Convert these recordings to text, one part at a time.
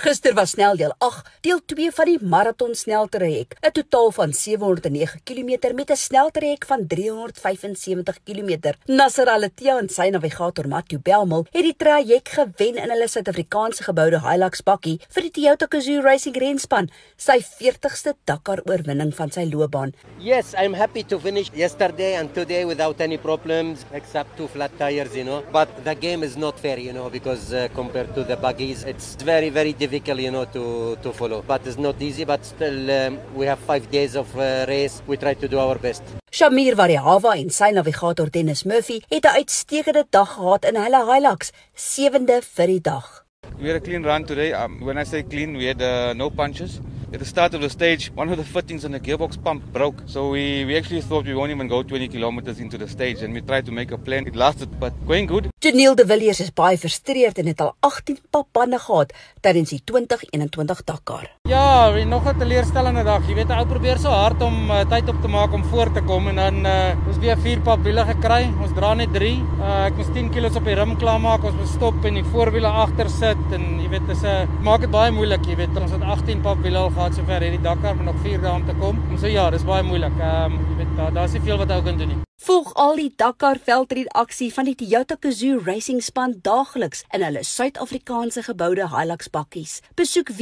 Gister was sneldeel 8, deel 2 van die marathon sneltrek, 'n totaal van 709 km met 'n sneltrek van 375 km. Nasser Al-Attiyah en sy navigator Matthew Belmel het die traject gewen in hulle Suid-Afrikaanse geboude Hilux bakkie vir die Toyota Gazoo Racing renspan, sy 40ste Dakar oorwinning van sy loopbaan. Yes, I'm happy to finish yesterday and today without any problems except two flat tires, you know. But the game is not fair, you know, because uh, compared to the buggies, it's very very difficult, you know, to to follow. But it's not easy, but still um, we have 5 days of uh, race. We try to do our best. Shamir Variawa en sy navigator Dennis Murphy het 'n uitstekende dag gehad in hulle Hilux, sewende vir die dag. We had a clean run today. Um, when I say clean, we had uh, no punches. At the start of the stage, one of the fittings on the gearbox pump broke. So we, we actually thought we won't even go 20 kilometers into the stage and we tried to make a plan. It lasted, but going good. Janiel de Villiers is baie frustreerd en het al 18 papbande gehad tydens die 2021 Dakar. Ja, nog 'n teleurstellende dag. Jy weet, ou probeer so hard om uh, tyd op te maak om voor te kom en dan uh, ons weer vier papwiele gekry. Ons dra net 3. Uh, ek moes 10 kg op die rim klaarmaak. Ons moet stop en die voorwiele agter sit en jy weet, dis 'n uh, maak dit baie moeilik, jy weet. Ons het 18 papwiele al gehad sover hierdie Dakar, maar nog 4 dae om te kom. So ja, dis baie moeilik. Ehm um, jy weet, daar's daar nie veel wat ou kan doen nie. Volg al die Dakar veldrit aksie van die Toyota Gazoo Racing span daagliks in hulle Suid-Afrikaanse geboude Hilux bakkies. Besoek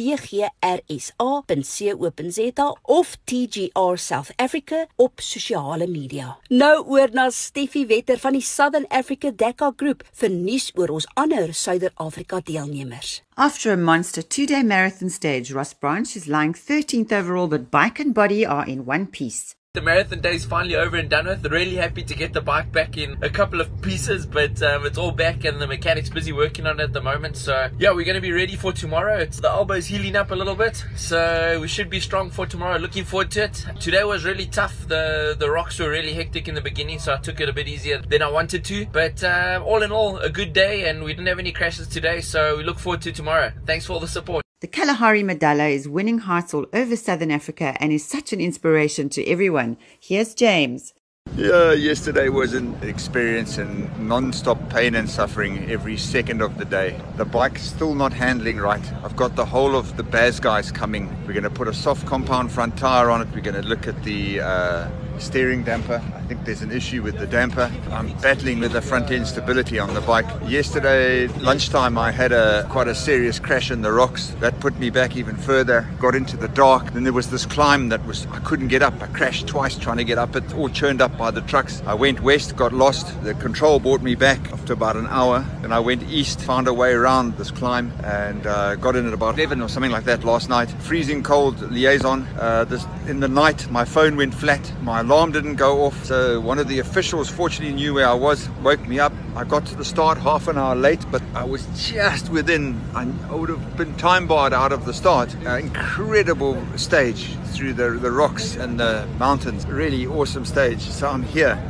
www.tgrsa.co.za of TGR South Africa op sosiale media. Nou oor na Steffie Wetter van die Southern Africa Dakar Groep vir nuus oor ons ander Suider-Afrika deelnemers. After a monster two-day marathon stage, Ross Branch is lying 13th overall, but bike and body are in one piece. The marathon day is finally over and done with. Really happy to get the bike back in a couple of pieces, but um, it's all back and the mechanic's busy working on it at the moment. So yeah, we're going to be ready for tomorrow. It's the elbow's healing up a little bit, so we should be strong for tomorrow. Looking forward to it. Today was really tough. The the rocks were really hectic in the beginning, so I took it a bit easier than I wanted to. But uh, all in all, a good day, and we didn't have any crashes today. So we look forward to tomorrow. Thanks for all the support. The Kalahari Madala is winning hearts all over Southern Africa and is such an inspiration to everyone. Here's James. Yeah, yesterday was an experience and non-stop pain and suffering every second of the day. The bike's still not handling right. I've got the whole of the Baz guys coming. We're going to put a soft compound front tire on it. We're going to look at the uh, steering damper. Think there's an issue with the damper. I'm battling with the front end stability on the bike. Yesterday lunchtime I had a quite a serious crash in the rocks. That put me back even further. Got into the dark. Then there was this climb that was I couldn't get up. I crashed twice trying to get up it, all churned up by the trucks. I went west, got lost. The control brought me back after about an hour. Then I went east, found a way around this climb and uh, got in at about 11 or something like that last night. Freezing cold liaison. Uh, this, in the night my phone went flat. My alarm didn't go off. So one of the officials fortunately knew where I was, woke me up. I got to the start half an hour late, but I was just within. I would have been time barred out of the start. Uh, incredible stage through the, the rocks and the mountains. Really awesome stage. So I'm here,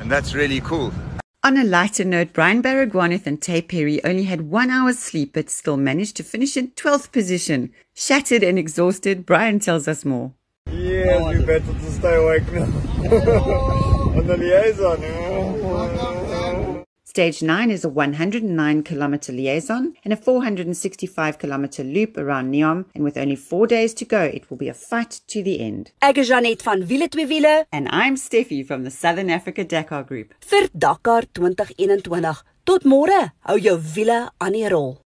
and that's really cool. On a lighter note, Brian Baragwanath and Taye Perry only had one hour's sleep but still managed to finish in 12th position. Shattered and exhausted, Brian tells us more. Yes, we better to stay awake now. On the liaison. Eh? Stage 9 is a 109 kilometer liaison and a 465 kilometer loop around Neom, and with only four days to go, it will be a fight to the end. Ek is Janet van Wiele twee wiele And I'm Steffi from the Southern Africa Dakar Group. vir Dakar 2021. Tot môre. Hou jou wiele aan die rol.